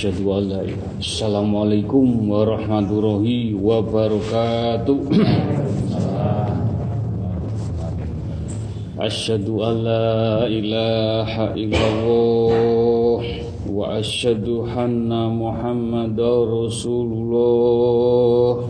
Asyhadu an la ilaha Assalamualaikum warahmatullahi wabarakatuh. Asyhadu an la ilaha illallah wa asyhadu anna Muhammadar Rasulullah.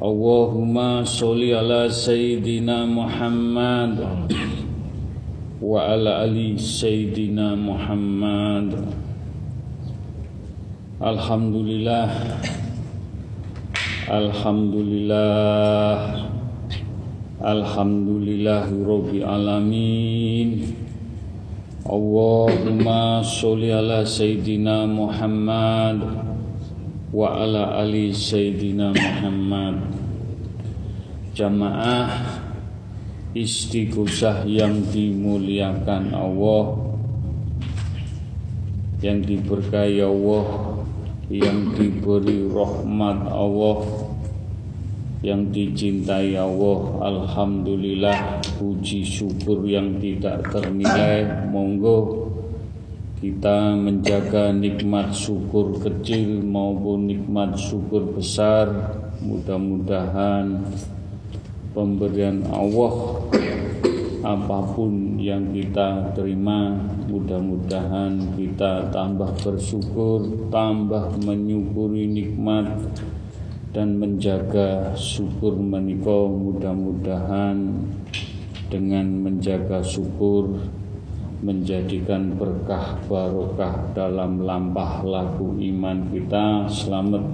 Allahumma sholli ala sayyidina Muhammad wa ala ali sayyidina Muhammad. Alhamdulillah. Alhamdulillah. Alhamdulillahi rabbil alamin. Allahumma sholli ala sayyidina Muhammad wa ala ali sayyidina Muhammad. Jamaah istighosah yang dimuliakan Allah yang diberkahi Allah yang diberi rahmat Allah yang dicintai Allah. Alhamdulillah puji syukur yang tidak ternilai. Monggo kita menjaga nikmat syukur kecil maupun nikmat syukur besar. Mudah-mudahan pemberian Allah apa pun yang kita terima mudah-mudahan kita tambah bersyukur tambah menyukuri nikmat dan menjaga syukur menikah. Mudah-mudahan dengan menjaga syukur menjadikan berkah barokah dalam lampah laku iman kita. Selamat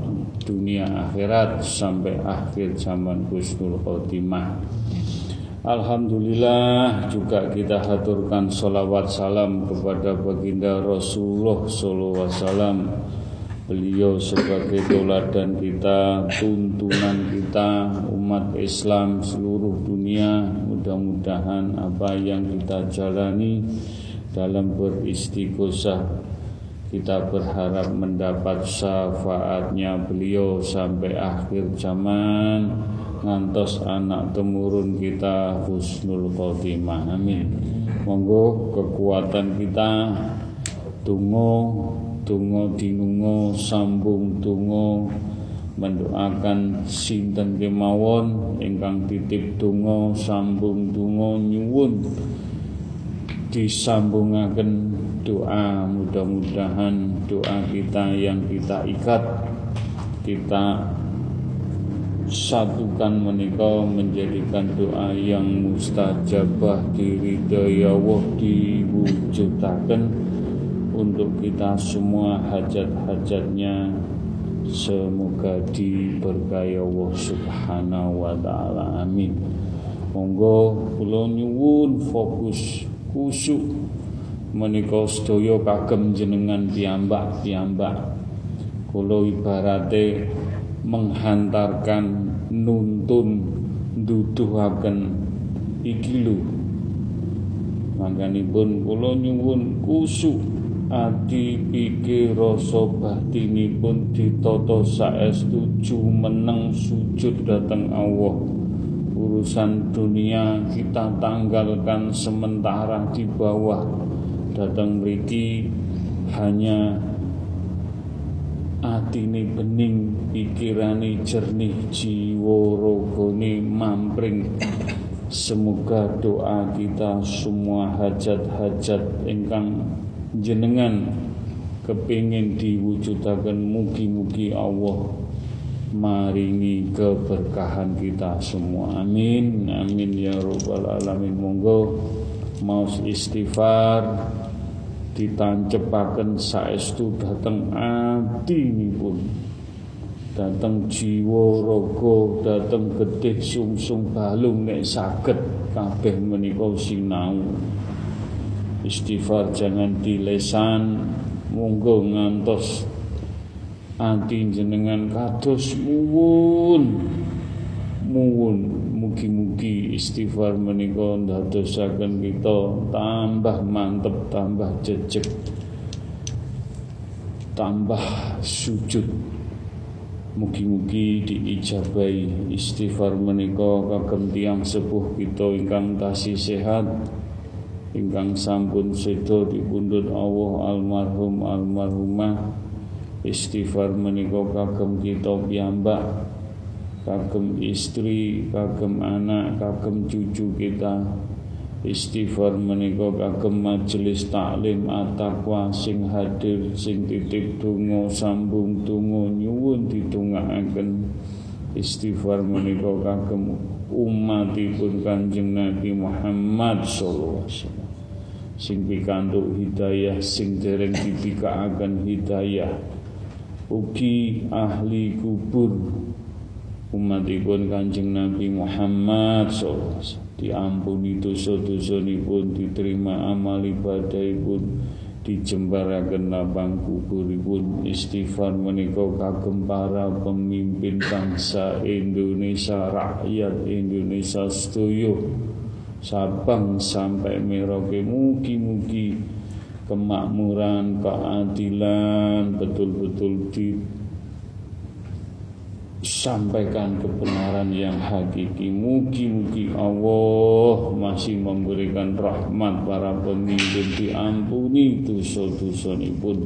dunia akhirat sampai akhir zaman Husnul Khotimah. Alhamdulillah juga kita haturkan salawat salam kepada baginda Rasulullah Sallallahu Alaihi Wasallam. Beliau sebagai teladan kita, tuntunan kita, umat Islam seluruh dunia. Mudah-mudahan apa yang kita jalani dalam beristighosah. Kita berharap mendapat syafaatnya beliau sampai akhir zaman. Ngantos anak temurun kita husnul khotimah. Amin. Monggo kekuatan kita. Tunggu Tungo dinungo sambung tungo mendoakan sinten kemawon. Ingkang titip tungo sambung tungo nyuwun disambungaken doa mudah-mudahan doa kita yang kita ikat kita satukan menikah menjadikan doa yang mustajabah diridhoi Allah diwujudaken untuk kita semua hajat-hajatnya. Semoga diberkahi Allah Subhanahu wa taala. Amin. Monggo kula nyuwun fokus kusuk menika sedaya kagem jenengan piyambak-piyambak. Kula ibarate menghantarkan nuntun nduduhaken iki lho. Mangkanipun kula nyuwun kusuk ati pikir rasa batinipun ditata saestu jumeneng sujud dateng Allah urusan dunia kita tanggalkan sementara di bawah. Datang mriki hanya atine bening pikirane jernih jiwa rogone mampring. Semoga doa kita semua hajat-hajat ingkang jenengan kepingin diwujudakan mugi-mugi Allah maringi keberkahan kita semua. Amin. Amin ya robbal alamin. Monggo mau istighfar. Ditancepaken saestu dateng ati pun dateng jiwa raga dateng getih sungsung balung nek saged kabeh menika sinau. Istighfar jangan di lesan monggo ngantos ati jenengan kados muwun. Muwun. Mugi-mugi istighfar menika ndadosaken kita tambah mantep tambah jejeg tambah sujud. Mugi-mugi diijabai istighfar menika kagem tiyang sepuh kita ingkang tasih sehat ingkang sampun sedo dipundhut Allah almarhum almarhumah istighfar menika kagem kita piyambak kagem istri kagem anak kagem cucu kita. Istighfar menika kagem majelis taklim at-taqwa sing hadir sing titip donga sambung donga nyuwun ditungakaken istighfar menika kagem umatipun Kanjeng Nabi Muhammad sallallahu alaihi wasallam. Sing pikantuk hidayah sing dereng dipikakaken hidayah ugi ahli kubur. Umatipun Kanjeng Nabi Muhammad sallallahu diampuni dosa-dosanipun diterima amal ibadahipun dijembaraken lapang kuburipun. Istighfar menika kagem para pemimpin bangsa Indonesia rakyat Indonesia sedoyo Sabang sampai Merauke. Mugi-mugi kemakmuran keadilan betul-betul di sampaikan kebenaran yang hakiki. Mugi-mugi Allah masih memberikan rahmat para pemimpin diampuni dosa-dosa pun.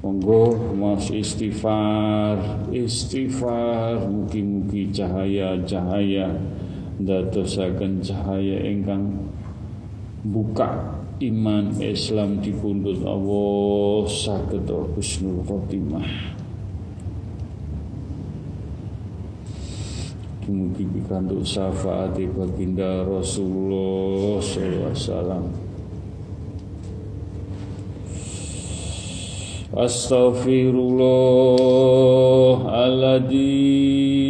Monggo mas istighfar, istighfar, mugi-mugi cahaya-cahaya dadosaken cahaya ingkang buka iman Islam dipundhut Allah saged husnul khotimah. Mugi pikantuk syafaati baginda Rasulullah SAW Astaghfirullahaladzim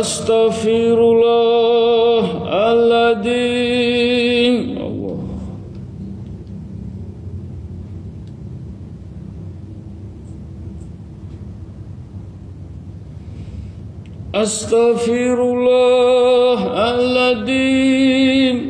أستغفر الله. الذي الله الذي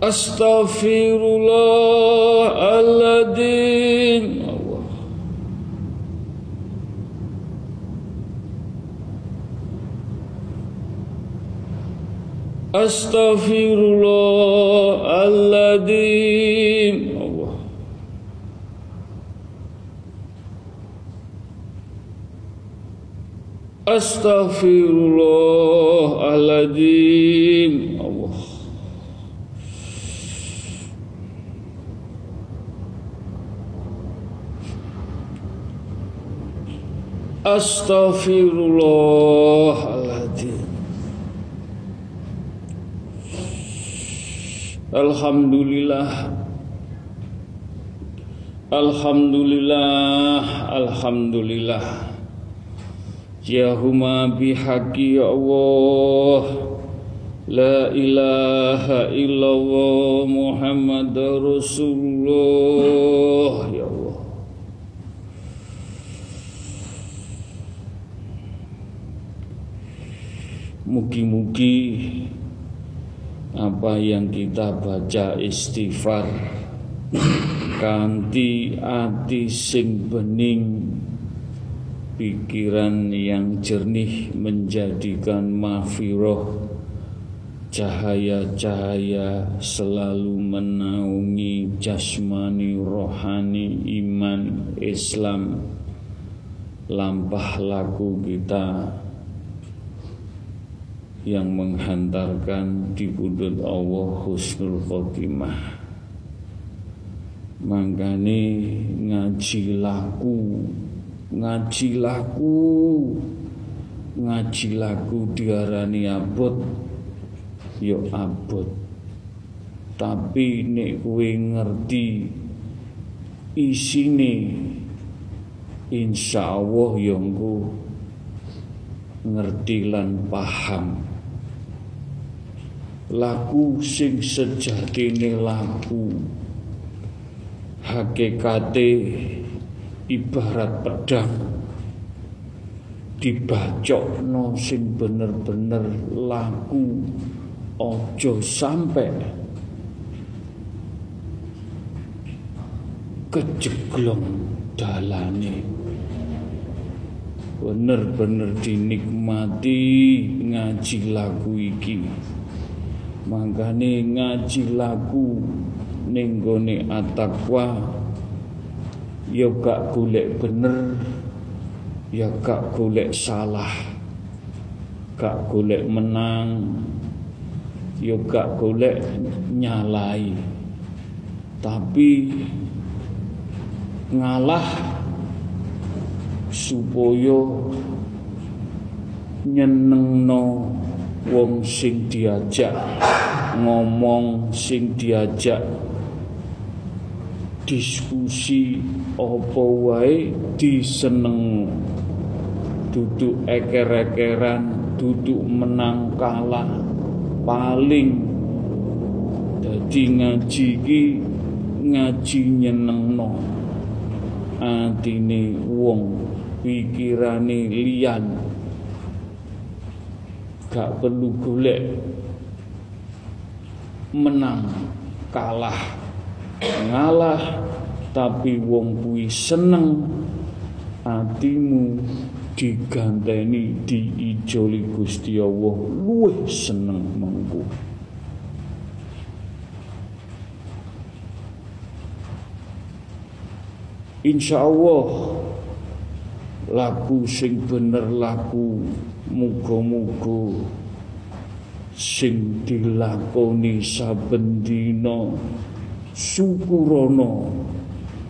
Astaghfirullahaladzim Allah Astaghfirullahaladzim Allah Astaghfirullahaladzim Allah Astaghfirullahaladzim. Alhamdulillah. Alhamdulillah Alhamdulillah. Ya huma bihaqi ya Allah. La ilaha illallah Muhammad Rasulullah. Ya Allah Mugi-mugi apa yang kita baca istighfar kanti ati sing bening pikiran yang jernih menjadikan mafiroh cahaya-cahaya selalu menaungi jasmani rohani iman Islam. Lampah laku kita yang menghantarkan di budut Allah husnul khotimah. Mangkane ngaji laku ngaji laku ngaji laku diarani abot yo abot. Tapi nek kowe ngerti isine insya Allah yo ngerti lan paham. Laku sing sejatine laku. Hakikate ibarat pedang dibacokno sing bener-bener laku ojo sampai kejeglong dalane bener-bener dinikmati ngaji lagu iki. Mangkane ngaji lagu ning gone atakwa ya gak golek bener ya gak golek salah gak golek menang ya gak golek nyalai. Tapi ngalah supaya nyenengno wong sing diajak ngomong sing diajak diskusi apa wae diseneng duduk eker-ekeran duduk menang kalah paling. Dadi ngaji iki ngaji nyenengno. Atine wong pikirane liyan. Gak perlu golek. Menang kalah ngalah. Tapi wong kuwi seneng. Atimu diganteni diijoli Gusti Allah. Luwih seneng mengko Insya Allah laku sing bener laku muga-muga sing dilakoni saben dina syukurana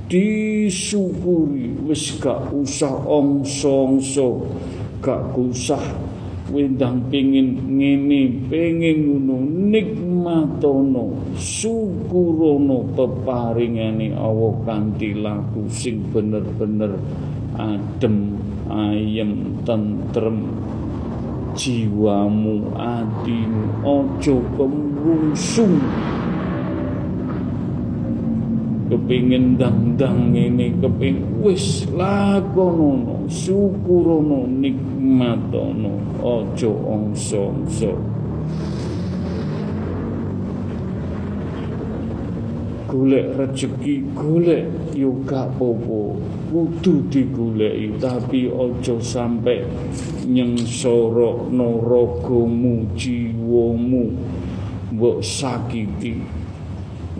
disyukuri wis gak usah ongso-ongso gak usah wendang pengin ngene pengin ngono. Nikmatono syukurono peparingane Allah kanthi laku sing bener-bener adem ayem tentrem jiwamu atimu ojo kemrungsung kepingin dang-dang ini kepingin wis lakonono syukurono nikmatono ojo ongso-ongso golek rezeki golek yo gak popo kudu digoleki tapi ojo sampai nyengsoro ragamu jiwamu mbok sakiti.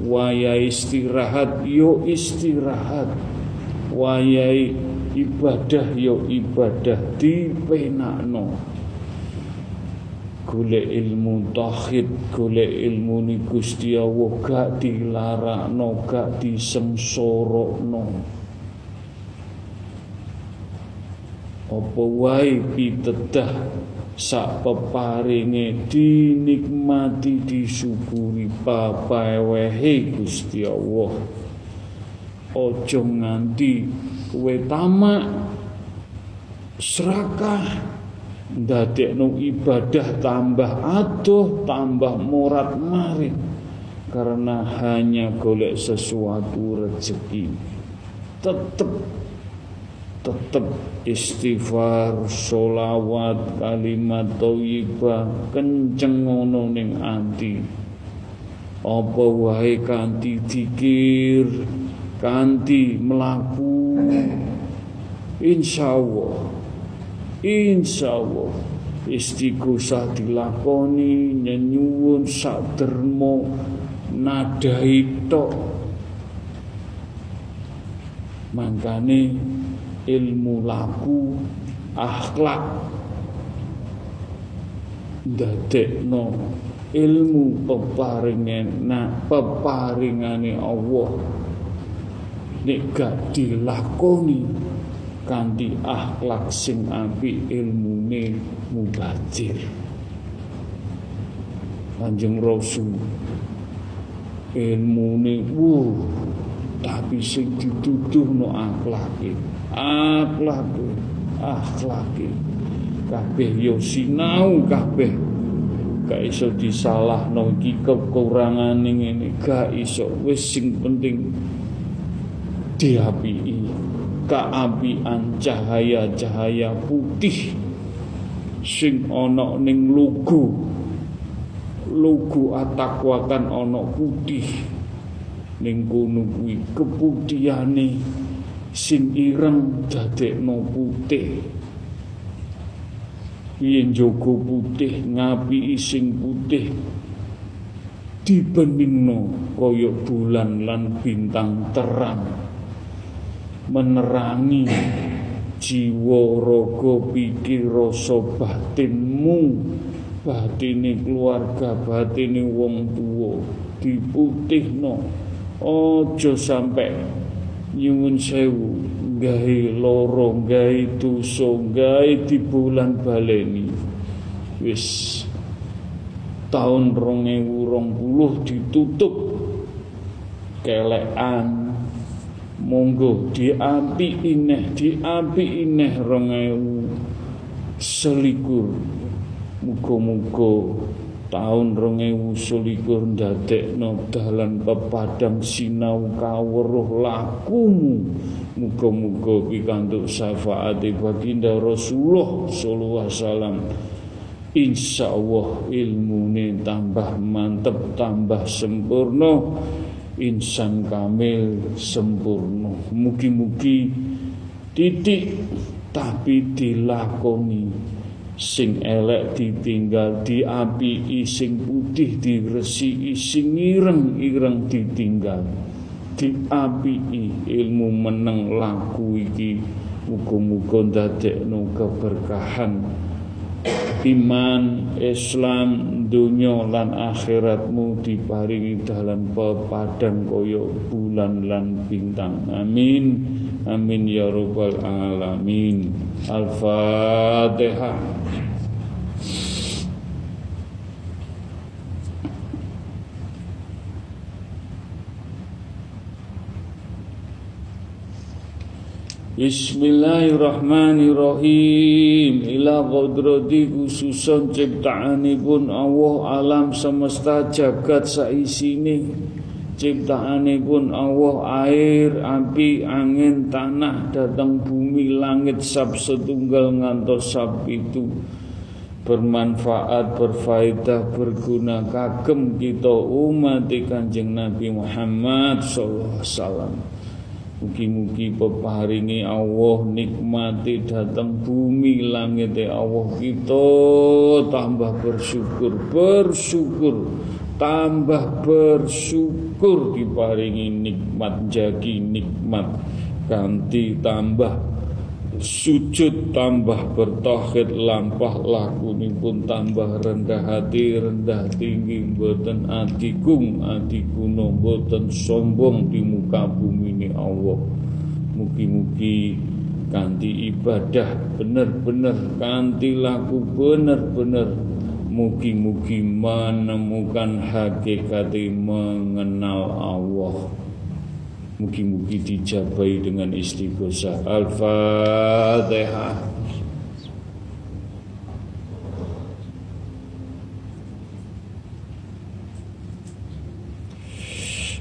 Waya istirahat yo istirahat. Wayai ibadah yo ibadah. Dipenakno golek ilmu tauhid golek ilmu ni Gusti Allah gak dilarakno gak disemsorokno. Apa wae pitedah sak peparinge dinikmati disyukuri papawehe Gusti Allah. Ojo nganti kowe tamak serakah ndadekno ibadah tambah adoh tambah murat marit karena hanya golek sesuatu rezeki. Tetep tetep istighfar solawat kalimat thayyibah kenceng ngono ning ati. Apa wae kanthi dikir kanthi mlaku? Insyaallah insyaallah istighosah dilakoni nyenyuwun sadermo nadai tok. Mangkane ilmu laku akhlak. Ndadekno ilmu peparingen nah peparingane Allah. Nek gak dilakoni kanthi akhlak sing apik ilmune mubadir Kanjeng Rasul ilmune wuh tapi sing dituduhno akhlake akhlake akhlake. Kabeh yo sinau kabeh gak iso disalahno iki kekurangane ngene gak iso. Wis sing penting diapii keapian cahaya-cahaya putih. Sing ana ning lugu. Lugu atakwakan ana putih. Ning kono kuwi keputihane. Sing ireng dadekno putih. Yen jogo putih ngapi sing putih? Dibeningno kaya bulan lan bintang terang menerangi jiwa raga pikir rasa batinmu batine keluarga batine wong tuwa diputihno. Aja sampai nyuwun sewu gawe loro gawe dosa gawe di bulan baleni wis tahun 2020 ditutup kelekan monggo diapi ineh diapi ineh rongewu selikur. Muga-muga tahun rongewu selikur ndadekno dalan pepadang sinau kawruh lakumu. Muga-muga pikantuk syafaat baginda Rasulullah sallallahu alaihi wasallam. Insyaallah ilmune tambah mantep tambah sempurna insan kamil sempurna. Mugi-mugi titik tapi dilakoni. Sing elek ditinggal diapi sing putih diresi sing ireng-ireng ditinggal diapi ilmu meneng laku iki. Muga-muga ndadekno keberkahan iman Islam dunia lan akhiratmu diparingi dalan pepadang koyo bulan lan bintang. Amin. Amin ya rabbal alamin. Al-fatihah Bismillahirrahmanirrahim. Ila qadrati khususan ciptaanipun Allah alam semesta jagat saisini ciptaane pun Allah air, api, angin, tanah, datang bumi, langit, sab setunggal ngantos sab itu. Bermanfaat, berfaedah, berguna kagem kita umat Kanjeng Nabi Muhammad sallallahu alaihi. Mugi-mugi peparingi Allah nikmati datang bumi langit Allah kita. Tambah bersyukur bersyukur. Tambah bersyukur diparingi nikmat jagi nikmat. Ganti tambah sujud tambah bertauhid lampah laku pun tambah rendah hati rendah tinggi boten adigung adikuno boten sombong di muka bumi ini Allah. Mugi-mugi kanti ibadah bener-bener kanti laku bener-bener mugi-mugi menemukan hakikat mengenal Allah Mugi-mugi dijabai dengan istighosah. Al-Fatihah.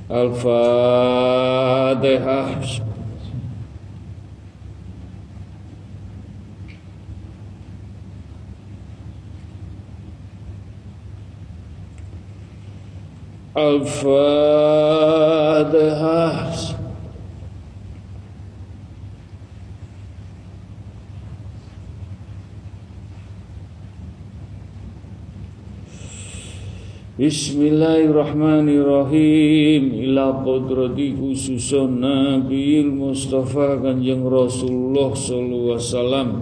Al-Fatihah. Al-Fatihah. Bismillahirrahmanirrahim Ila qudrati khususun Nabi Mustafa Kanjeng Rasulullah Sallallahu Wasallam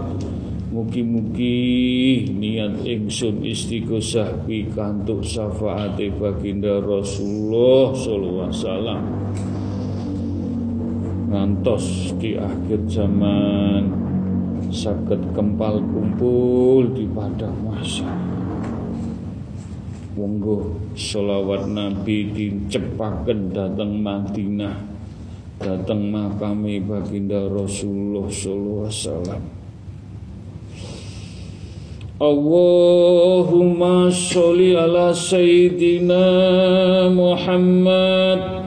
Mugi-mugi niat ingsun istighosah pikantuk syafaate baginda Rasulullah sallallahu alaihi wasallam. Ngantos di akhir zaman saged kempal kumpul di padang mahsyar. Monggo selawat Nabi dicepaken datang Madinah. Datang makami baginda Rasulullah sallallahu alaihi wasallam. Allahumma sholli ala sayyidina Muhammad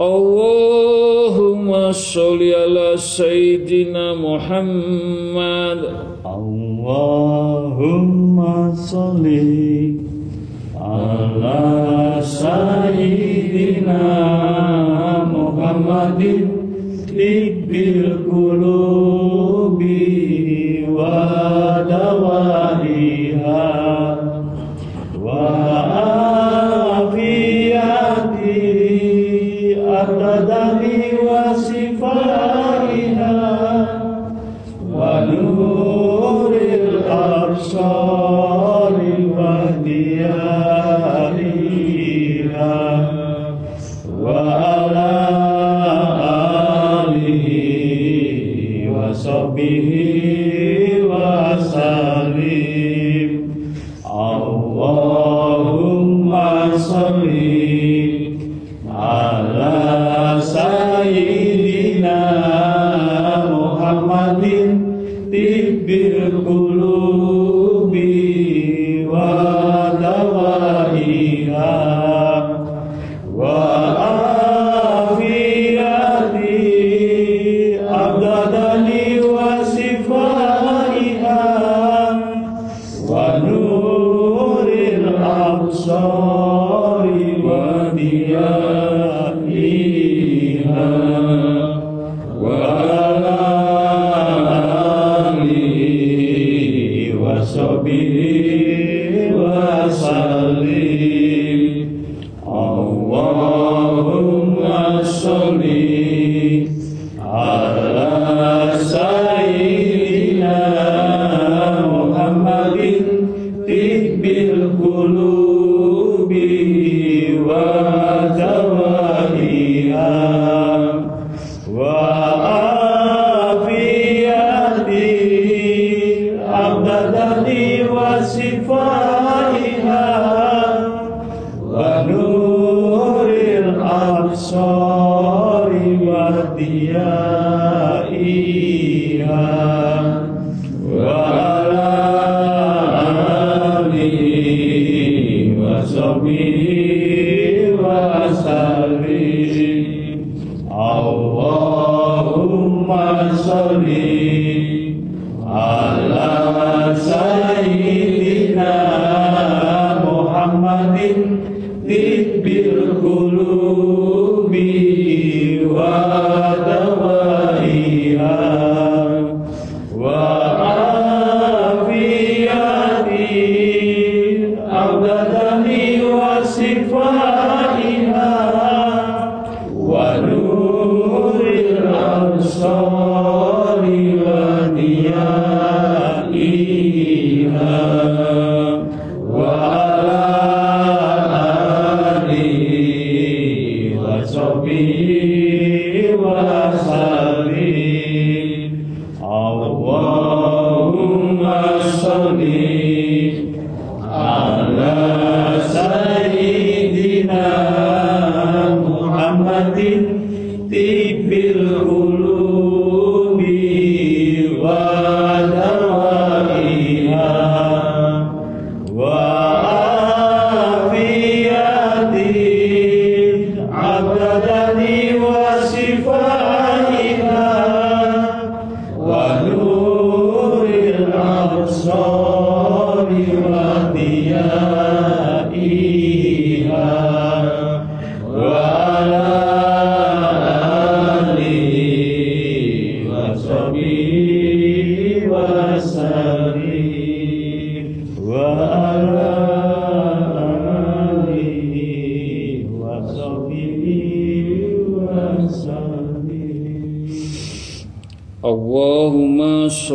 Allahumma sholli ala sayyidina Muhammad. Allahumma sholli ala sayyidina Muhammadin tibbil qulubi wa dawaiha. was see. Banuril Absari Wadiyah Iyah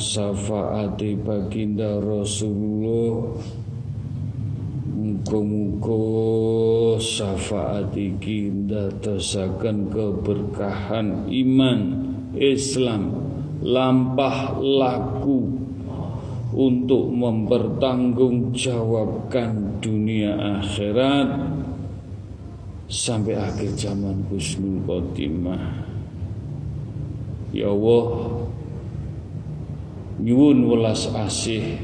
syafaati baginda Rasulullah Muga-muga syafaat iki ndadosaken keberkahan iman Islam lampah laku untuk mempertanggungjawabkan dunia akhirat sampai akhir zaman husnul khotimah. Ya Allah, nyuwun welas asih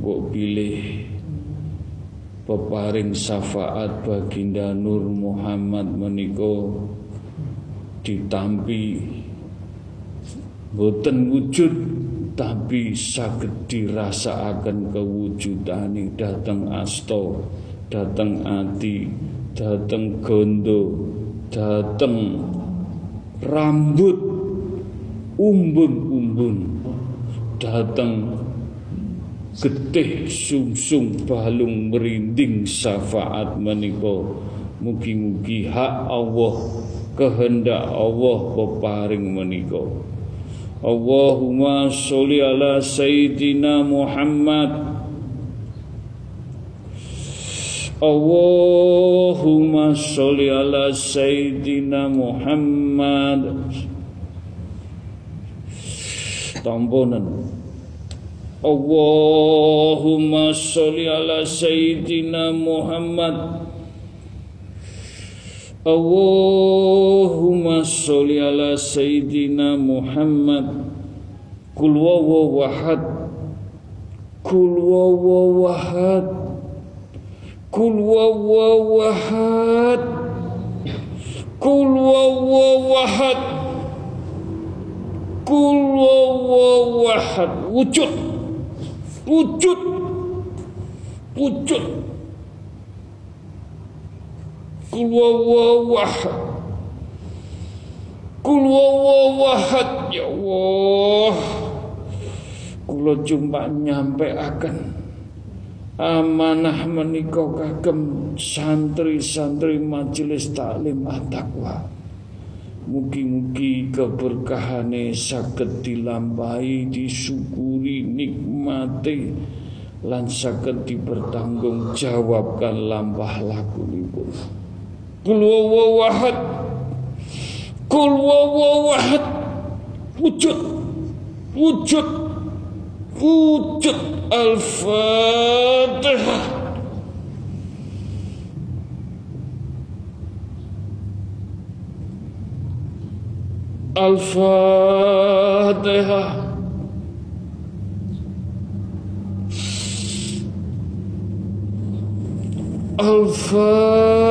mbok pilih peparing syafaat baginda Nur Muhammad meniko ditampi boten wujud tapi saged dirasakaken kewujudane dateng asto dateng ati dateng gondo dateng rambut umbun-umbun. Datang getih sungsung balung merinding syafaat meniko mugi-mugi hak Allah kehendak Allah peparing meniko Allahumma sholli ala sayyidina Muhammad. Allahumma sholli ala sayyidina Muhammad tamponan. Allahumma sholli ala sayyidina Muhammad. Allahumma sholli ala sayyidina Muhammad. Kul wawahad Kul wawahad Kul wawahad wawahad Kul wawahad Wujud. Wujud. Wujud. Kul wawahad Kul Ya Allah. Kula cuma nyampe akan amanah menika kagem santri-santri majelis taklim at-taqwa. Mugi-mugi keberkahane saged dilampahi, disyukuri, nikmati lan saged dipertanggung jawabkan lampah lakunipun. Kul wawahad Kul wawahad wujud. Wujud. Wujud Al-Fatihah Al-Fatihah Al-Fatihah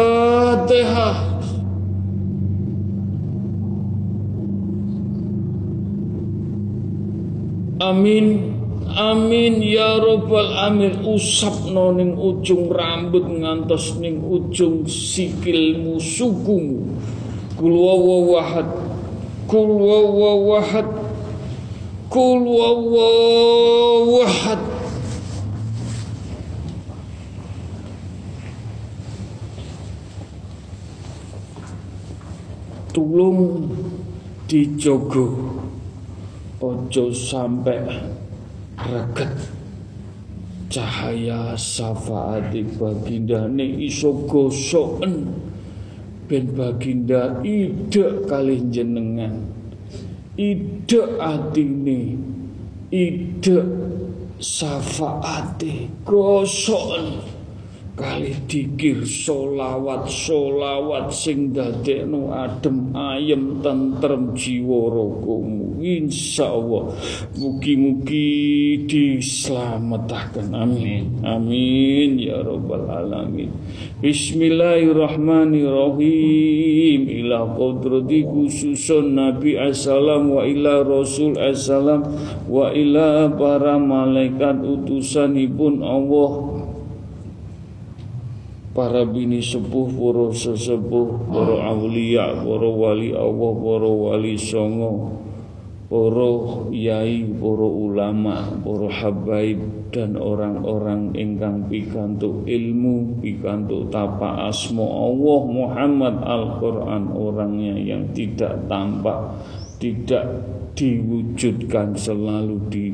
Amin Amin ya robbal amin. Usap ning ujung rambut ngantos ning ujung sikilmu sukumu kul wawahad kul wawahad kul wawahad tulung dijogo. Ojo sampai reget. Cahaya syafaati baginda ne iso gosoken ben baginda ide kali jenengan. Ide atine ide syafaati gosoken kali dikir solawat solawat sing dadekno adem ayem tentrem jiwa ragamu insyaallah mugi-mugi dislametaken amin. Amin ya rabbal alamin. Bismillahirrahmanirrahim. Ila qudrati khususun Nabi assalam wa ila Rasul assalam wa ila para malaikat utusanipun Allah para bini sepuh, para sesepuh, para aulia, para wali Allah, para wali songo, para yai, para ulama, para habaib dan orang-orang ingkang pikantuk ilmu, pikantuk tapa asmo Allah Muhammad Al-Quran orangnya yang tidak tampak, tidak diwujudkan selalu di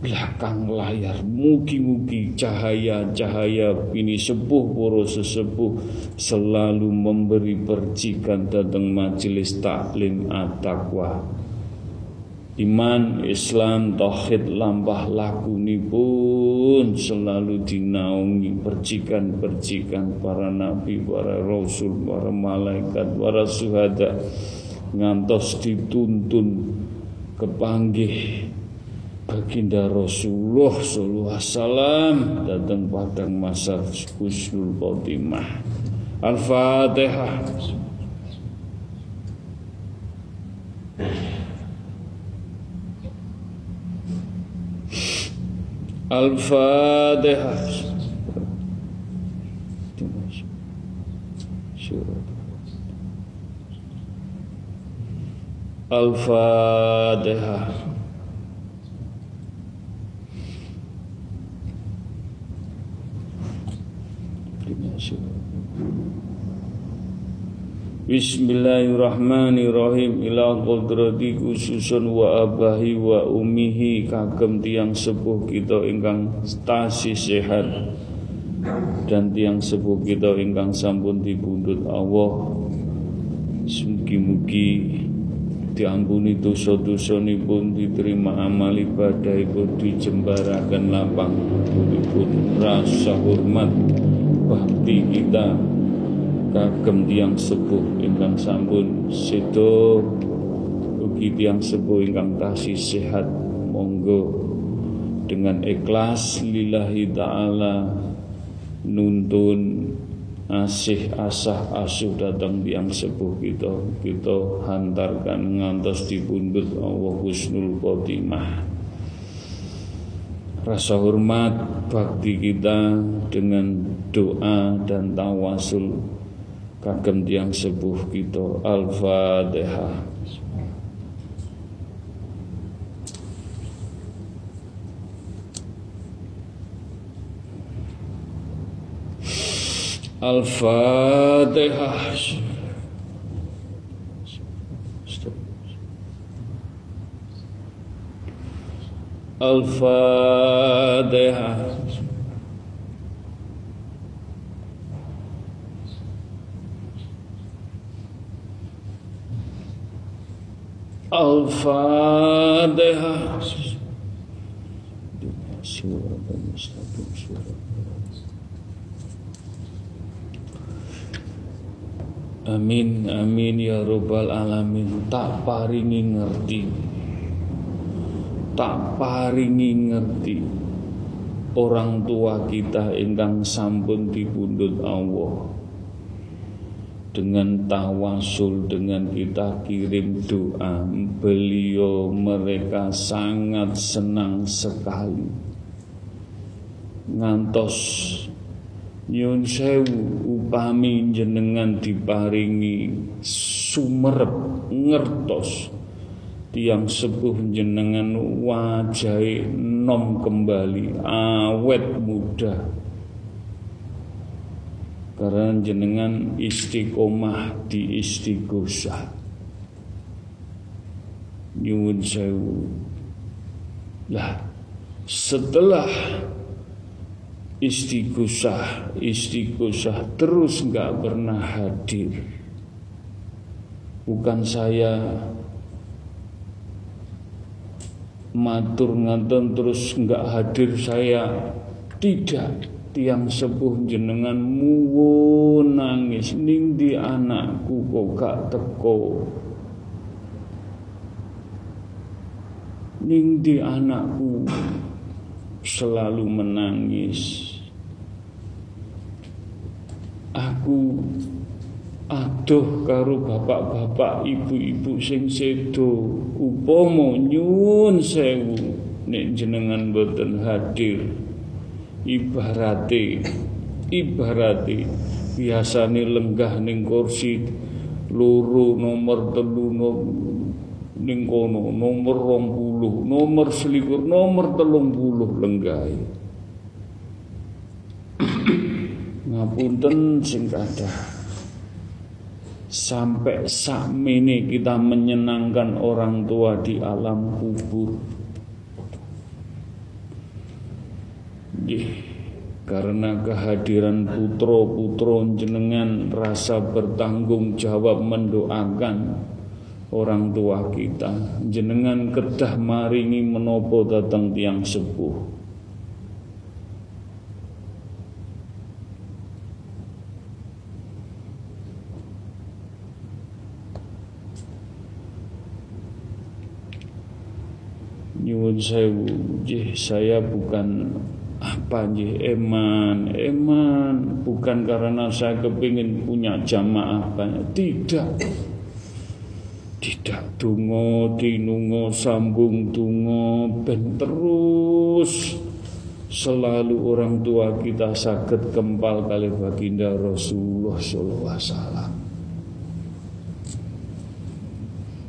belakang layar mugi-mugi cahaya-cahaya ini sepuh poro sesepuh selalu memberi percikan datang majelis taklim at-taqwa. Iman Islam tauhid lampah laku pun selalu dinaungi percikan-percikan para nabi para rasul para malaikat para suhada. Ngantos dituntun kepanggih Baginda Rasulullah sallallahu alaihi wasallam datang padang masa husnul khotimah. Al-Fatihah. Al-Fatihah. Al-Fatihah. Bismillahirrahmanirrahim. Ila qudrati khususun wa abahi wa umihi. Kagem tiang sepuh kita ingkang stasi sehat. Dan tiang sepuh kita ingkang sampun dibundut Allah. Mugi-mugi diampuni dosa-dosa pun diterima amal ibadah pun dijembarakan lapang pun rasa hormat bakti kita kagem tiang sepuh ingkang sampun sedo ugi tiang sepuh ingkang tasih sehat monggo. Dengan ikhlas lillahi taala nuntun asih asah asuh datang tiang sepuh kita. Kita hantarkan ngantos dipundhut Allah husnul khotimah. Rasa hormat bakti kita dengan doa dan tawasul kagem tiang sepuh kita al-fatihah Al-Fatihah. Al-Fatihah. Surah Amin amin ya robbal alamin. Tak paringi ngerti. Tak paringi ngerti. Orang tua kita ingkang sampun dipundhut Allah dengan tawasul dengan kita kirim doa. Beliau mereka sangat senang sekali. Ngantos Nyun sewu upami jenengan diparingi sumerep ngertos tiang sepuh jenengan wajai nom kembali awet muda karena jenengan istiqomah di istighosah nyun sewu. Lah setelah istighosah istighosah terus nggak pernah hadir. Bukan saya matur ngaten terus nggak hadir saya tidak tiang sepuh jenengan muwo nangis. Ning di anakku kok gak teko. Ning di anakku selalu menangis. Aku aduh karo bapak-bapak ibu-ibu sing sedo. Upama nyun sewu nek jenengan boten hadir ibarate ibarate biasane lenggah ning kursi loro nomor telu ning kono nomor 20 nomor selikur nomor telung puluh lenggai ngapunten sing kadah sampai sakmene kita menyenangkan orang tua di alam kubur karena kehadiran putro-putro jenengan rasa bertanggung jawab mendoakan orang tua kita. Jenengan kedah maringi menopo datang tiang sepuh. Nyuwun jih saya bukan apa jih eman eman. Bukan karena saya kepingin punya jamaah banyak. Tidak. Tidak tungo tinungo sambung tungo ben terus. Selalu orang tua kita sakit kempal kali baginda Rasulullah sallallahu alaihi wasallam.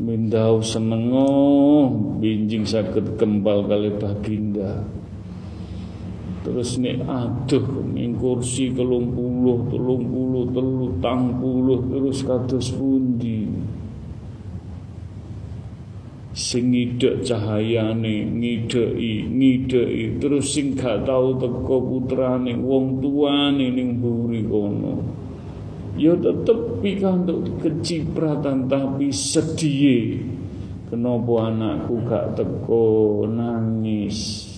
Mindau senengo binjing sakit kempal kali baginda terus nih aduh ning kursi telung puluh telung puluh telu tang puluh terus kados pundi? Sing ngidek cahayane ngideki ngideki terus sing gak tau teko putrane wong tuane ning mburi kono. Ya tetep pikantuk kecipratan tapi sedih kenapa anakku gak teko nangis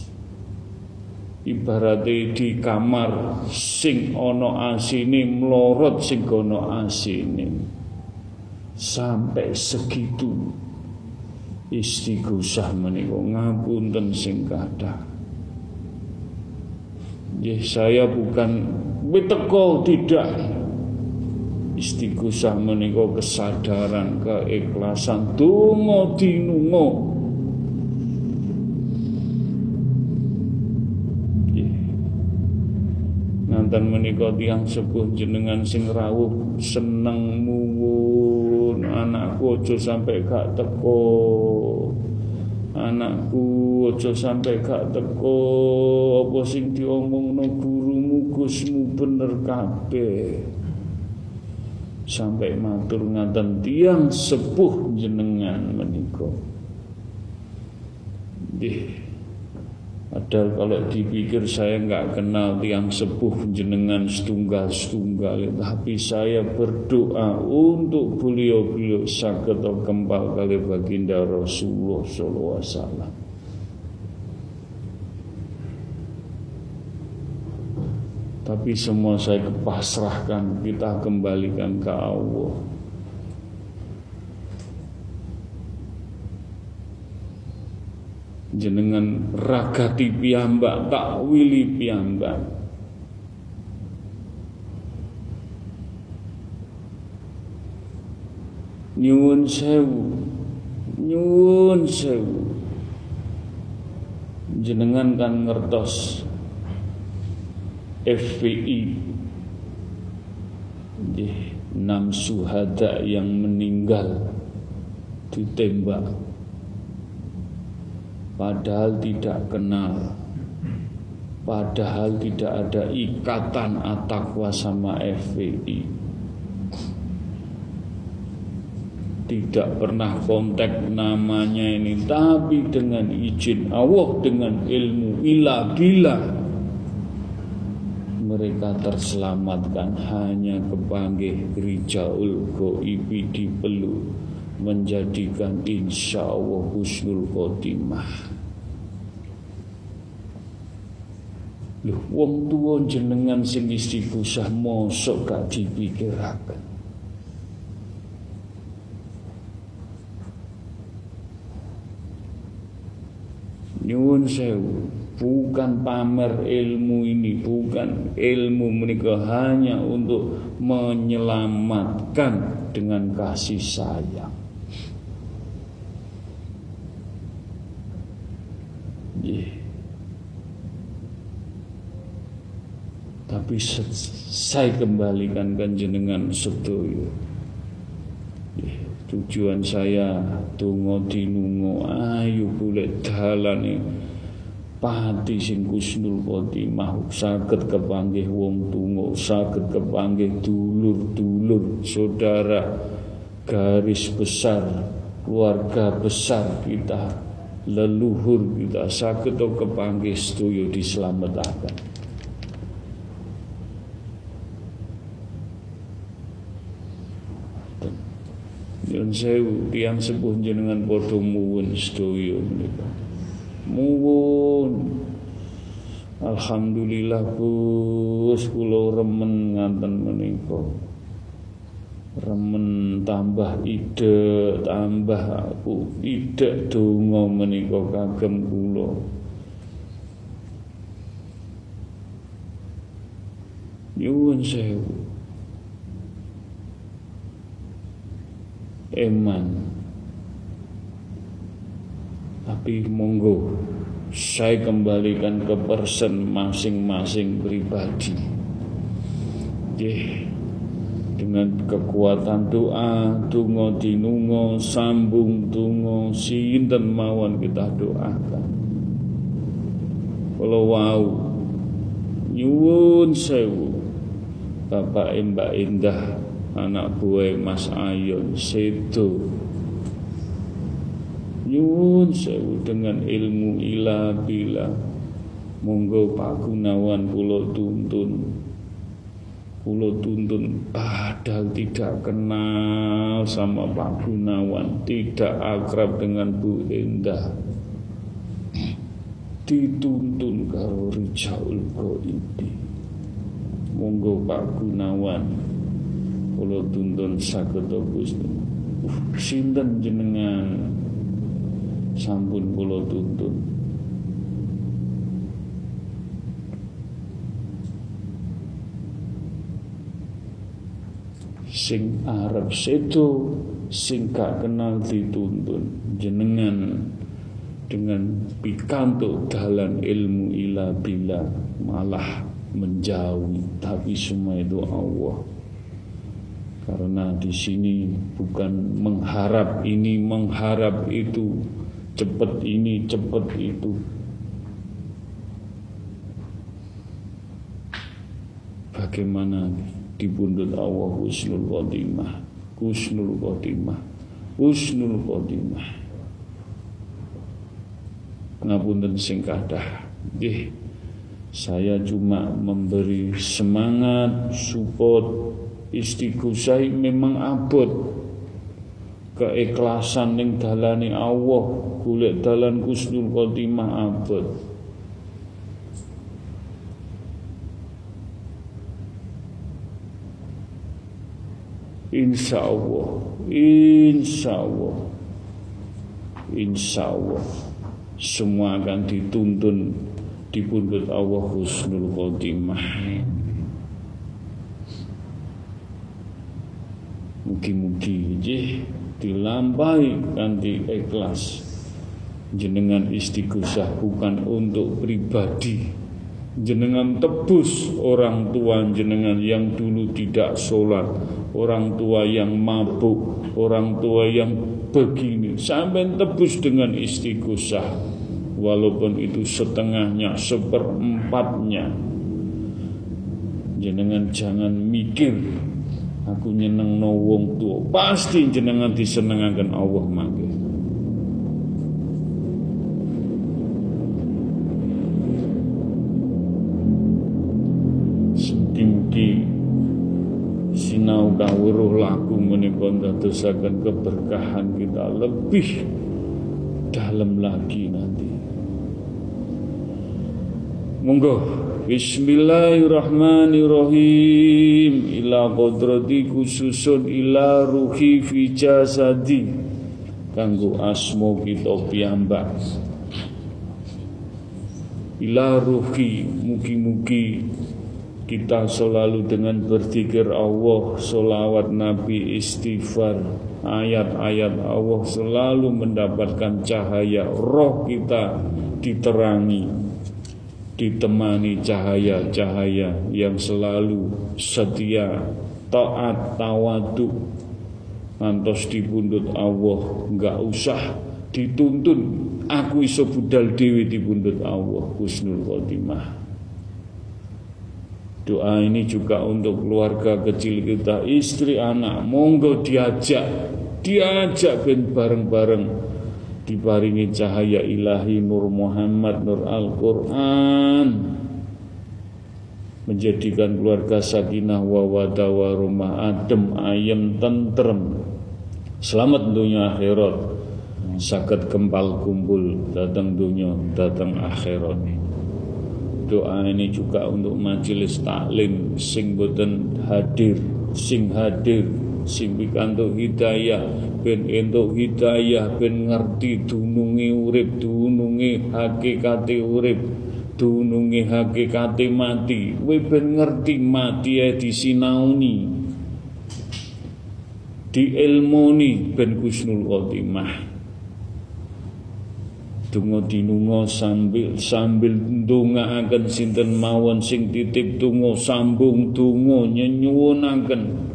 ibaratnya di kamar sing ono asine melorot sing ono asine. Sampai segitu istighosah menika. Ngapunten sing kathah. Ya saya bukan beteko tidak. Istighosah menika kesadaran keikhlasan. Donga dinunga nganten menika tiyang sepuh jenengan sing rawuh seneng muwun anakku aja sampai gak teko. Anakku aja sampai gak teko. Apa sing diomongno gurumu Gusmu bener kabeh. Sampai matur ngaten tiang sepuh jenengan menika Padahal kalau dipikir saya nggak kenal tiang sepuh jenengan setunggal-setunggal Tapi saya berdoa untuk beliau-beliau sakit atau kembal kali baginda Rasulullah SAW Tapi semua saya kepasrahkan Kita kembalikan ke Allah jenengan ragati piyambak takwili piyambak. Nyuwun sewu nyuwun sewu. Jenengan kan ngertos FPI enam suhada yang meninggal ditembak padahal tidak kenal. Padahal tidak ada ikatan atakwa sama FPI tidak pernah kontak namanya ini. Tapi dengan izin Allah dengan ilmu ilah gila mereka terselamatkan. Hanya kepanggih Rijaul Goibi di Pelu menjadikan insya Allah husnul khotimah. Loh, wong tua jenengan sing istighosah mosok gak dipikiraken. Nyuwun sewu, bukan pamer ilmu ini, bukan ilmu menikah hanya untuk menyelamatkan dengan kasih sayang. Tapi saya kembalikan kan jenengan sedoyo. Tujuan saya tungo dinungo ayu bulet dalane. Pati sing kusnul khotimah saged kepanggih wong tungo saged kepanggih dulur-dulur saudara. Garis besar keluarga besar kita leluhur kita saged kepanggih setuju diselamatkan Nyun sewu tiang sepuh jenengan padha muwun sedaya menika. Muwun. Alhamdulillah Gus kula remen nganten menika. Remen tambah ide, tambah aku ide donga menika kagem kula. Nyuwun sewu. eman tapi monggo saya kembalikan ke person masing-masing pribadi Dih, dengan kekuatan doa tungo dinungo sambung tungo sinten mawon kita doakan. Kalau wow nyuwun sewu. Bapak Mbak Indah anak buah Mas Ayon sedo. Nyuwun sewu dengan ilmu ila bila. Monggo Pak Gunawan pulau tuntun pulau tuntun padahal tidak kenal sama Pak Gunawan tidak akrab dengan Bu Endah. Dituntun karo Rijaul Goidi monggo Pak Gunawan. Kula tuntun saged Gusti. Uh, sinten jenengan? Sampun kula tuntun sing arep sedo sing gak kenal dituntun jenengan dengan pikantuk dalan ilmu ila bila malah menjauhi. Tapi semua itu Allah. Karena di sini bukan mengharap ini mengharap itu cepat ini cepat itu. Bagaimana dibundut Allah husnul khotimah. Husnul khotimah. Husnul khotimah. Ngapunten sing nggih. Saya cuma memberi semangat support istighosah memang abot. Keikhlasan ning dalane Allah golek dalan husnul khotimah abot Insya Allah. Insya Allah. Insya Allah. Semua akan dituntun Di pundut Allah Husnul Khotimah. Mugi-mugi dilampai ganti ikhlas. Jenengan istighosah bukan untuk pribadi jenengan tebus orang tua jenengan yang dulu tidak sholat orang tua yang mabuk orang tua yang begini. Sampai tebus dengan istighosah walaupun itu setengahnya seperempatnya. Jenengan jangan mikir aku nyeneng no wong tua. Pasti jenengan disenengaken Allah mangke laku menika ndadosaken keberkahan kita lebih dalam lagi nanti. Monggo. Bismillahirrahmanirrahim. Ila qadrati khususun ila ruhi fi jasadi. Kanggo asmo kita piyambak. Ila ruhi mugi-mugi kita selalu dengan berzikir Allah, solawat Nabi, istighfar, ayat-ayat Allah selalu mendapatkan cahaya roh kita diterangi, ditemani cahaya-cahaya yang selalu setia, taat, tawadu, ngantos dibundut Allah, nggak usah dituntun. Aku iso budal dewi dibundut Allah, husnul khotimah. Doa ini juga untuk keluarga kecil kita, istri, anak. Monggo diajak, diajak ben bareng-bareng. Diparingi cahaya ilahi Nur Muhammad Nur Al-Quran. Menjadikan keluarga sakinah wawada rumah adem ayem tentrem. Selamat dunia akhirat. Sakit kempal kumpul datang dunia datang akhirat doa ini juga untuk majelis taklim sing boten hadir sing hadir. Sing pikantuk hidayah ben entuk hidayah ben ngerti dununge urip dununge hakikate urip dununge hakikate mati. Kowe ben ngerti mati ya disinauni. Diilmoni ben kusnul khotimah Donga dinunga sambil sambil ndongaaken sinten mawon sing titip donga sambung donga nyenyuwunaken.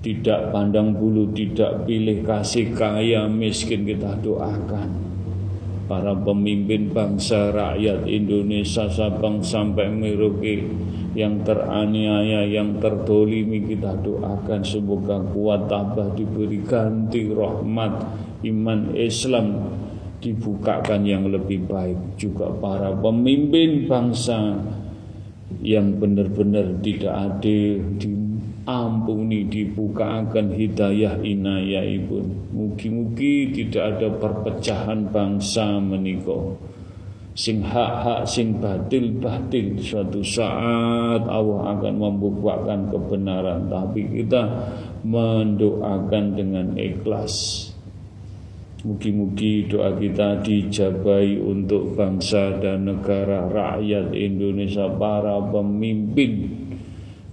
Tidak pandang bulu tidak pilih kasih kaya miskin kita doakan. Para pemimpin bangsa rakyat Indonesia Sabang sampai Merauke yang teraniaya, yang terdolimi kita doakan semoga kuat tabah diberi ganti rahmat iman Islam dibukakan yang lebih baik juga para pemimpin bangsa yang benar-benar tidak adil diampuni dibukakan hidayah inayah ibu. Mugi-mugi tidak ada perpecahan bangsa menikah. Sing hak-hak sing batil-batil suatu saat Allah akan membukakan kebenaran. Tapi kita mendoakan dengan ikhlas Mugi-mugi doa kita dijabai untuk bangsa dan negara rakyat Indonesia para pemimpin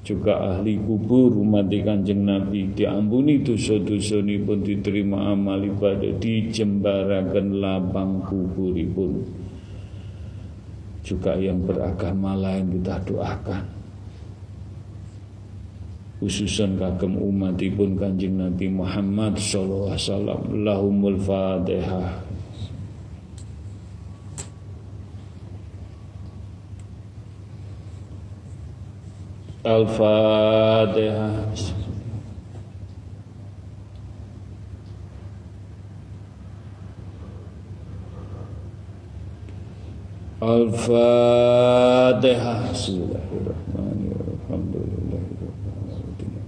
juga ahli kubur umat kanjeng Nabi. Diampuni dosa-dosa pun diterima amal ibadah dijembarakan lapang kuburipun. Juga yang beragama lain kita doakan khususan kagem umatipun kanjeng Nabi Muhammad sallallahu alaihi wasallam lahumul fatihah. Al-Fatihah. Al-Fatihah. Bismillahirrahmanirrahim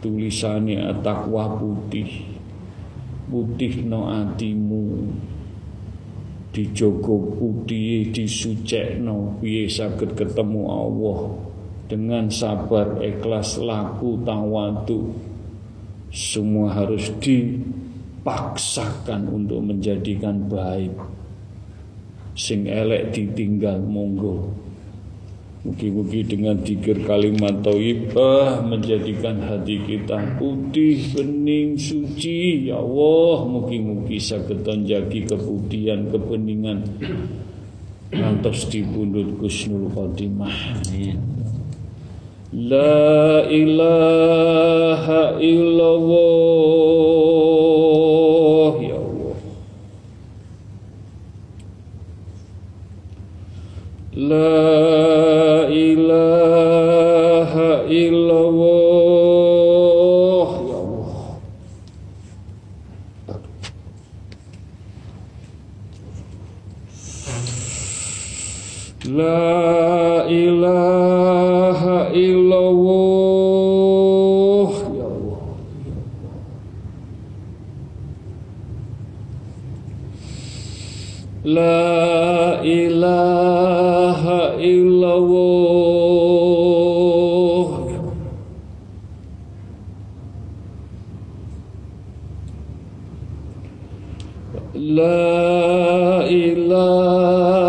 tulisannya takwa putih. Putih no atimu. Dijogo putih disucekno. Piye saged ketemu Allah? Dengan sabar ikhlas laku tawadu semua harus dipaksakan untuk menjadikan baik. Sing elek ditinggal monggo Mugi-mugi dengan tiga kalimat thayyibah menjadikan hati kita putih, bening, suci. Ya Allah, mugi-mugi saged jagi keputihan, kebeningan ngantos dipundhut Gusnul Khotimah. La ilaha illallah ya Allah. La لا إله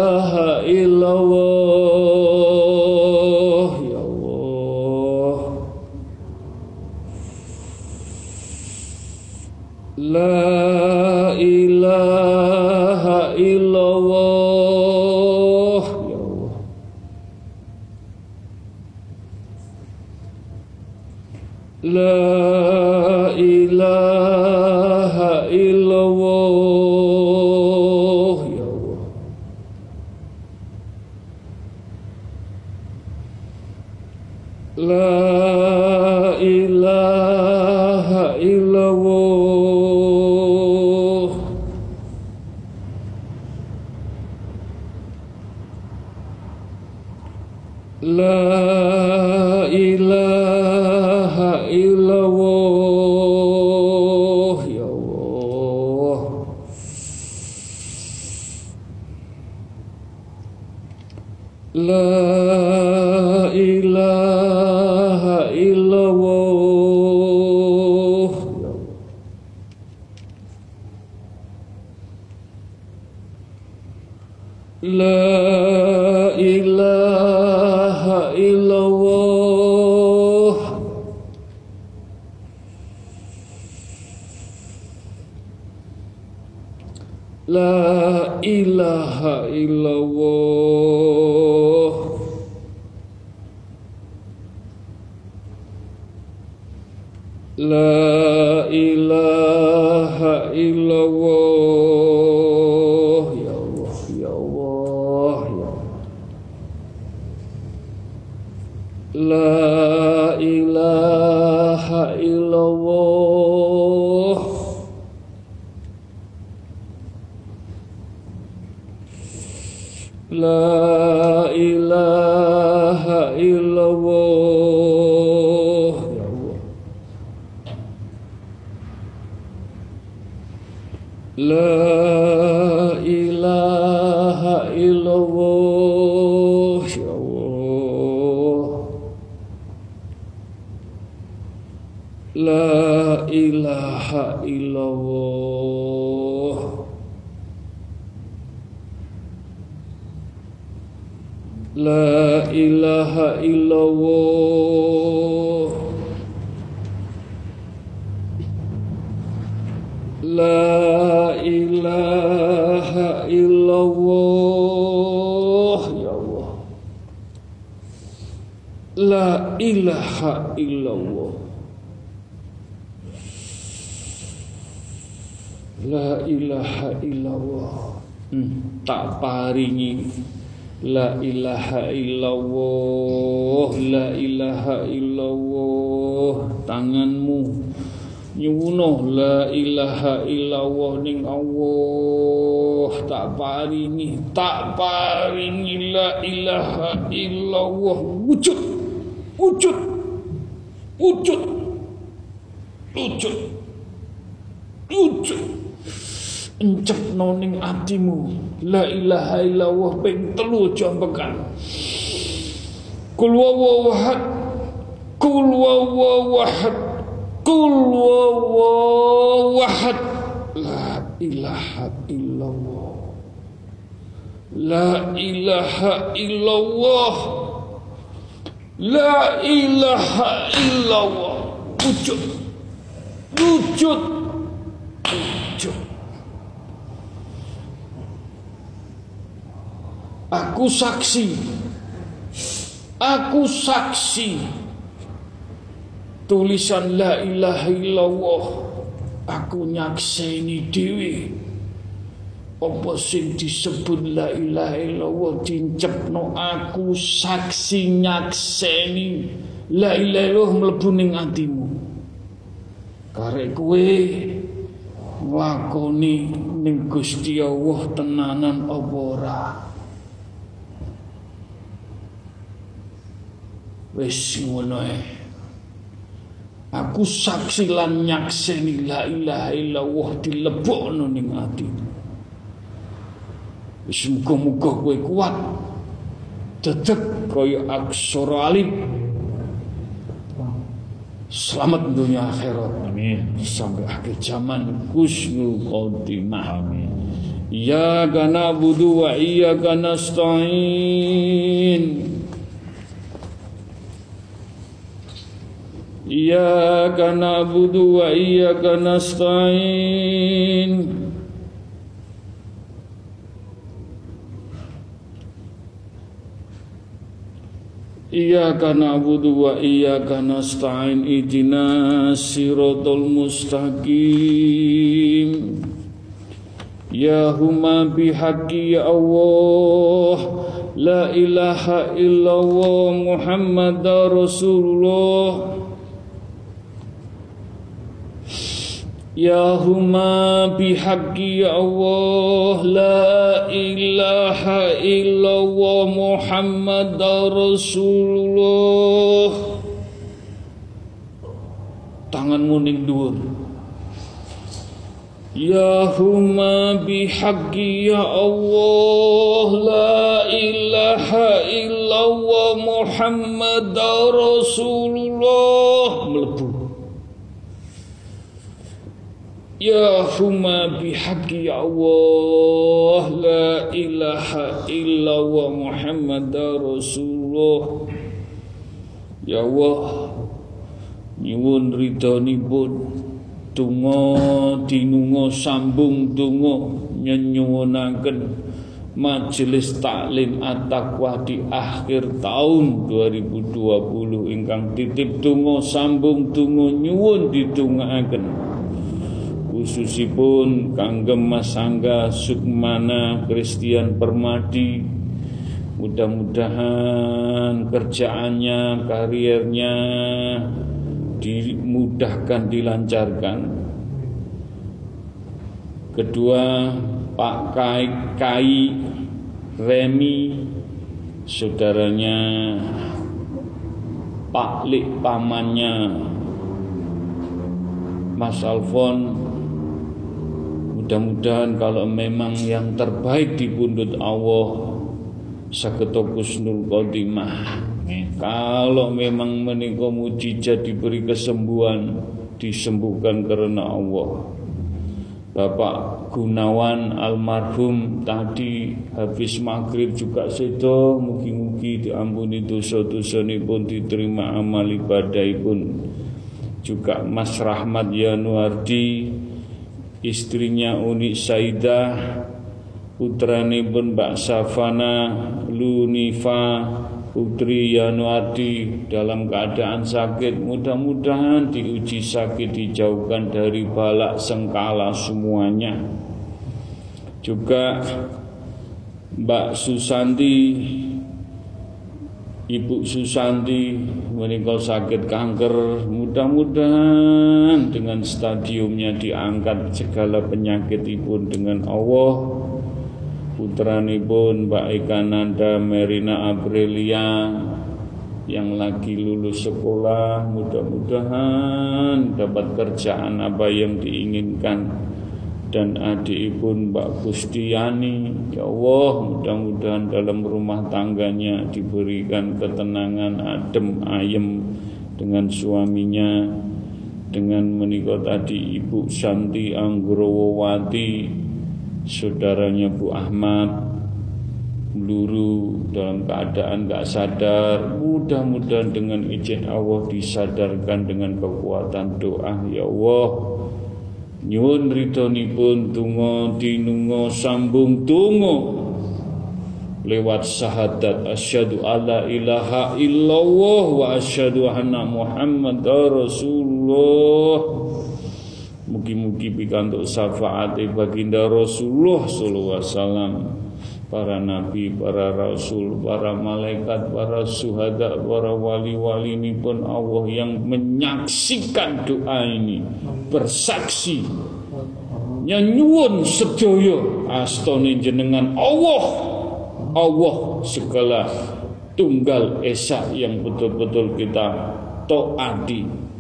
إله La ilaha illallah La ilaha illallah. Tanganmu nyuwuno la ilaha illallah ning Allah. Tak paringi tak paringi la ilaha illallah wujud wujud wujud wujud encepno ning atimu la ilaha illallah ping telu jambekan kul wawahad kul wawahad Kul wawahad La ilaha illallah. La ilaha illallah. La ilaha illallah. Wujud. Wujud Wujud Aku saksi. Aku saksi. Tulisan la ilaha illallah. Aku nyakseni dewi apa sing disebut la ilaha illallah dincepno aku saksi nyakseni. La ilaha illallah mlebu ning atimu. Karek kowe nglakoni ning Gusti Allah tenanan apa ora wis ngono Aku saksi lan nyakseni la ilaha illallah dilebokno ning ati. Wis muga-muga kowe kuat. Dedek kaya aksara alif. Selamat dunia akhirat. Amin. Sampai akhir zaman kusnul khotimah. Amin. Ya kana budu wa iya kana nasta'in. إياك نعبد وإياك نستعين إياك نعبد وإياك نستعين اهدنا الصراط المستقيم يا هما بحق يا الله لا إله إلا الله محمد رسول الله Ya huma bihaqqi ya Allah La ilaha illallah Muhammad Rasulullah. Tanganmu ning dhuwur. Ya huma bihaqqi ya Allah La ilaha illallah Muhammad Rasulullah. Melebu Ya huma bihaqi ya Allah La ilaha illa wa Muhammad Rasulullah. Ya Allah Nyuwun ridhonipun Tungo dinungo sambung tungo Nyenyuwunaken Majelis Taklim At-Taqwa di akhir tahun 2020 ingkang titip tungo sambung tungo nyuwun ditungaaken khususipun kanggem Mas Angga Sukmana Kristian Permadi mudah-mudahan kerjaannya karirnya dimudahkan dilancarkan. Kedua Pak Kai, Kai Remi saudaranya Pak Lik pamannya Mas Alfon mudah-mudahan kalau memang yang terbaik di pundut Allah saketo kusnul khotimah kalau memang menika mujizat diberi kesembuhan disembuhkan karena Allah. Bapak Gunawan almarhum tadi habis maghrib juga sedo mugi-mugi diampuni dosa-dosa pun diterima amal ibadah pun juga Mas Rahmat Yanuardi istrinya Uni Saidah putrane pun Mbak Safana Lunifa Putri Yanuardi dalam keadaan sakit. Mudah-mudahan diuji sakit dijauhkan dari balak sengkala semuanya. Juga Mbak Susanti Ibu Susanti menikah sakit kanker. Mudah-mudahan dengan stadiumnya diangkat segala penyakit ibu dengan Allah. Putranipun Mbak Eka Nanda Merina Aprilia yang lagi lulus sekolah mudah-mudahan dapat kerjaan apa yang diinginkan dan adik ibu Mbak Gustiani ya Allah mudah-mudahan dalam rumah tangganya diberikan ketenangan adem ayem dengan suaminya dengan menikah tadi Ibu Santi Anggrowowati saudaranya Bu Ahmad Luru dalam keadaan gak sadar. Mudah-mudahan dengan izin Allah disadarkan dengan kekuatan doa Ya Allah Nyun pun tungo tinungo sambung tungo lewat syahadat asyhadu alla ilaha illallah wa asyhadu anna muhammad rasulullah. Mugi-mugi pikantuk syafaat baginda Rasulullah sallallahu alaihi wasallam para nabi, para rasul, para malaikat, para suhada, para wali-wali ini pun Allah yang menyaksikan doa ini bersaksi. Nyanyuun sedaya astone jenengan Allah Allah segala tunggal esa yang betul-betul kita taati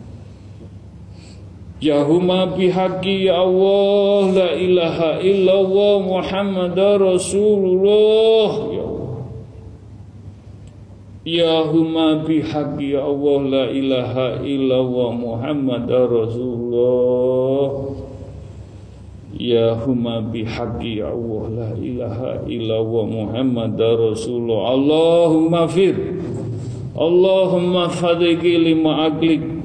Ya huma bihaqi ya Allah la ilaha illallah Muhammad Rasulullah. Ya Allah. Ya huma bihaqi ya Allah la ilaha illallah Muhammad Rasulullah. Ya huma bihaqi ya Allah la ilaha illallah Muhammad Rasulullah. Allahumma fir. Allahumma fadiki lima aklik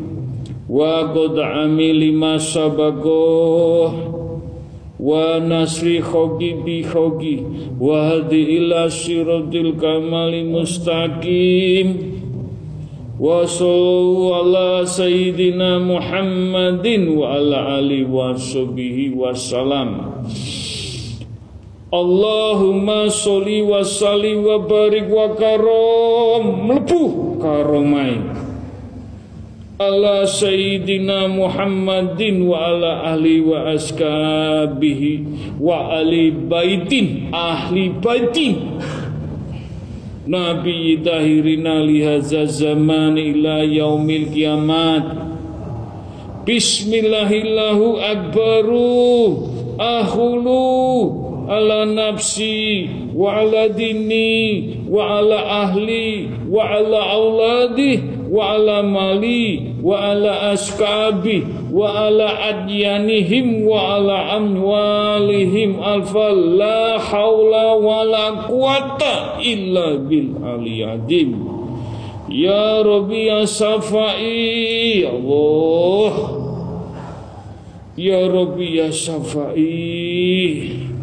wa qad amili ma sabago wa nasri khogi bi khogi wa hadi ila siratil kamali mustaqim. Wa sallu ala sayyidina Muhammadin wa ala ali wa sahbihi wa salam. Allahumma sholli wa salli wa barik wa karom. Mlebu karomai ala sayyidina Muhammadin wa ala ahli wa askabihi wa ali baitin ahli baitin. Nabi tahirina lihaza zaman ila yaumil kiamat. Bismillahillahu akbaru ahulu ala nafsi wa ala dini wa ala ahli wa ala auladi wa ala mali wa ala askabi wa ala adyanihim wa ala amwalihim. Alfa la hawla wa la quwata illa bil aliyadim ya rabbi ya safai ya Allah. Ya rabbi ya safai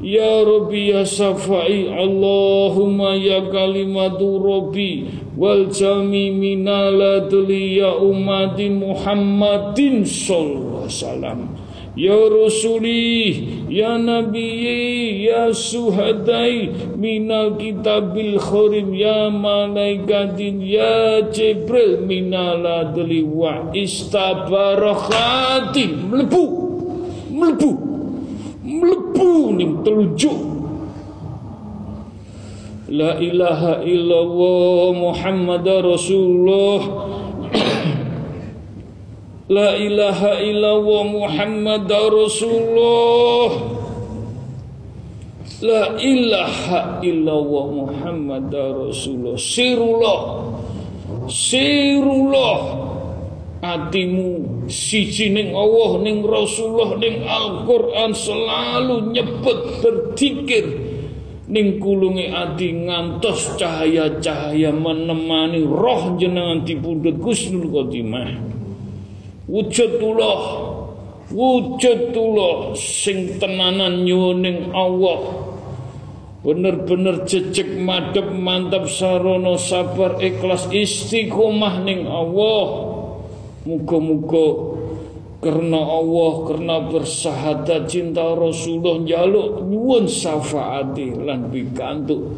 Ya Rabbi ya Safai Allahumma ya kalimatu Rabbi wal jami minaladli ya umatin Muhammadin sallallahu wasallam. Ya Rasuli, Ya Nabi, Ya Suhadai, Minal Kitabil Khorim, Ya Malaikatin, Ya Jibril, Minal Adli wa Istabarakatin, melebu, melebu, mlebu ning telunjuk La ilaha illallah Muhammad Rasulullah. La ilaha illallah Muhammad Rasulullah. La ilaha illallah Muhammad Rasulullah. Sirullah. Sirullah Atimu siji ning Allah ning Rasulullah ning Al-Qur'an selalu nyebut berzikir ning kulungi ati ngantos cahaya-cahaya menemani roh jenengan dipundhut Gusnul Khotimah. Wujudullah wujudullah sing tenanan nyuning Allah. Bener-bener jejek madep mantap sarono sabar ikhlas istiqomah ning Allah muga-muga karena Allah karena bersahadat cinta Rasulullah jaluk nyuwun syafaati lan pikantuk.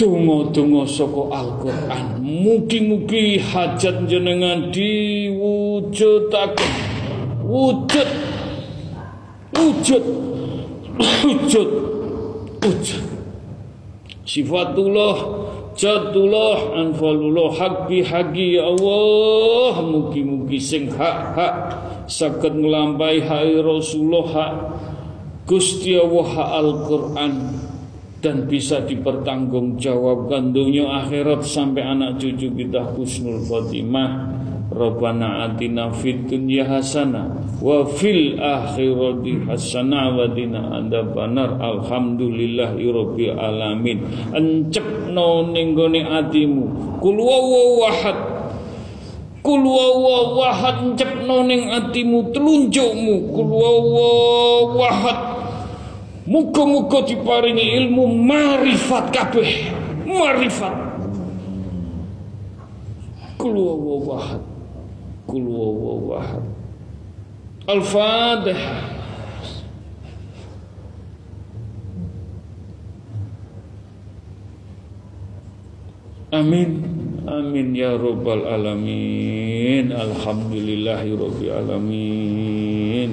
Tungo-tungo soko Al-Quran. Mugi-mugi hajat jenengan diwujudaken. Wujud. Wujud. Wujud. Wujud. Sifatullah Jatullah Anfalullah Hak bihagi ya Allah Mugi-mugi sing hak-hak Sakit ngelampai hai Rasulullah hak Gusti Allah Al-Quran dan bisa dipertanggungjawabkan dunia akhirat sampai anak cucu kita husnul khotimah Rabbana atina fid dunya hasanah wa fil akhirati hasanah wa dina adzabannar alhamdulillahi rabbil alamin encepno ning gone atimu kul wahad kul wahad encepno ning atimu telunjukmu kul wahad Muga-muga diparingi ilmu marifat kabeh. Marifat. Kul wahad. Kul wahad. Al-Fatihah. Amin. Amin ya rabbal alamin. Alhamdulillahi rabbil alamin.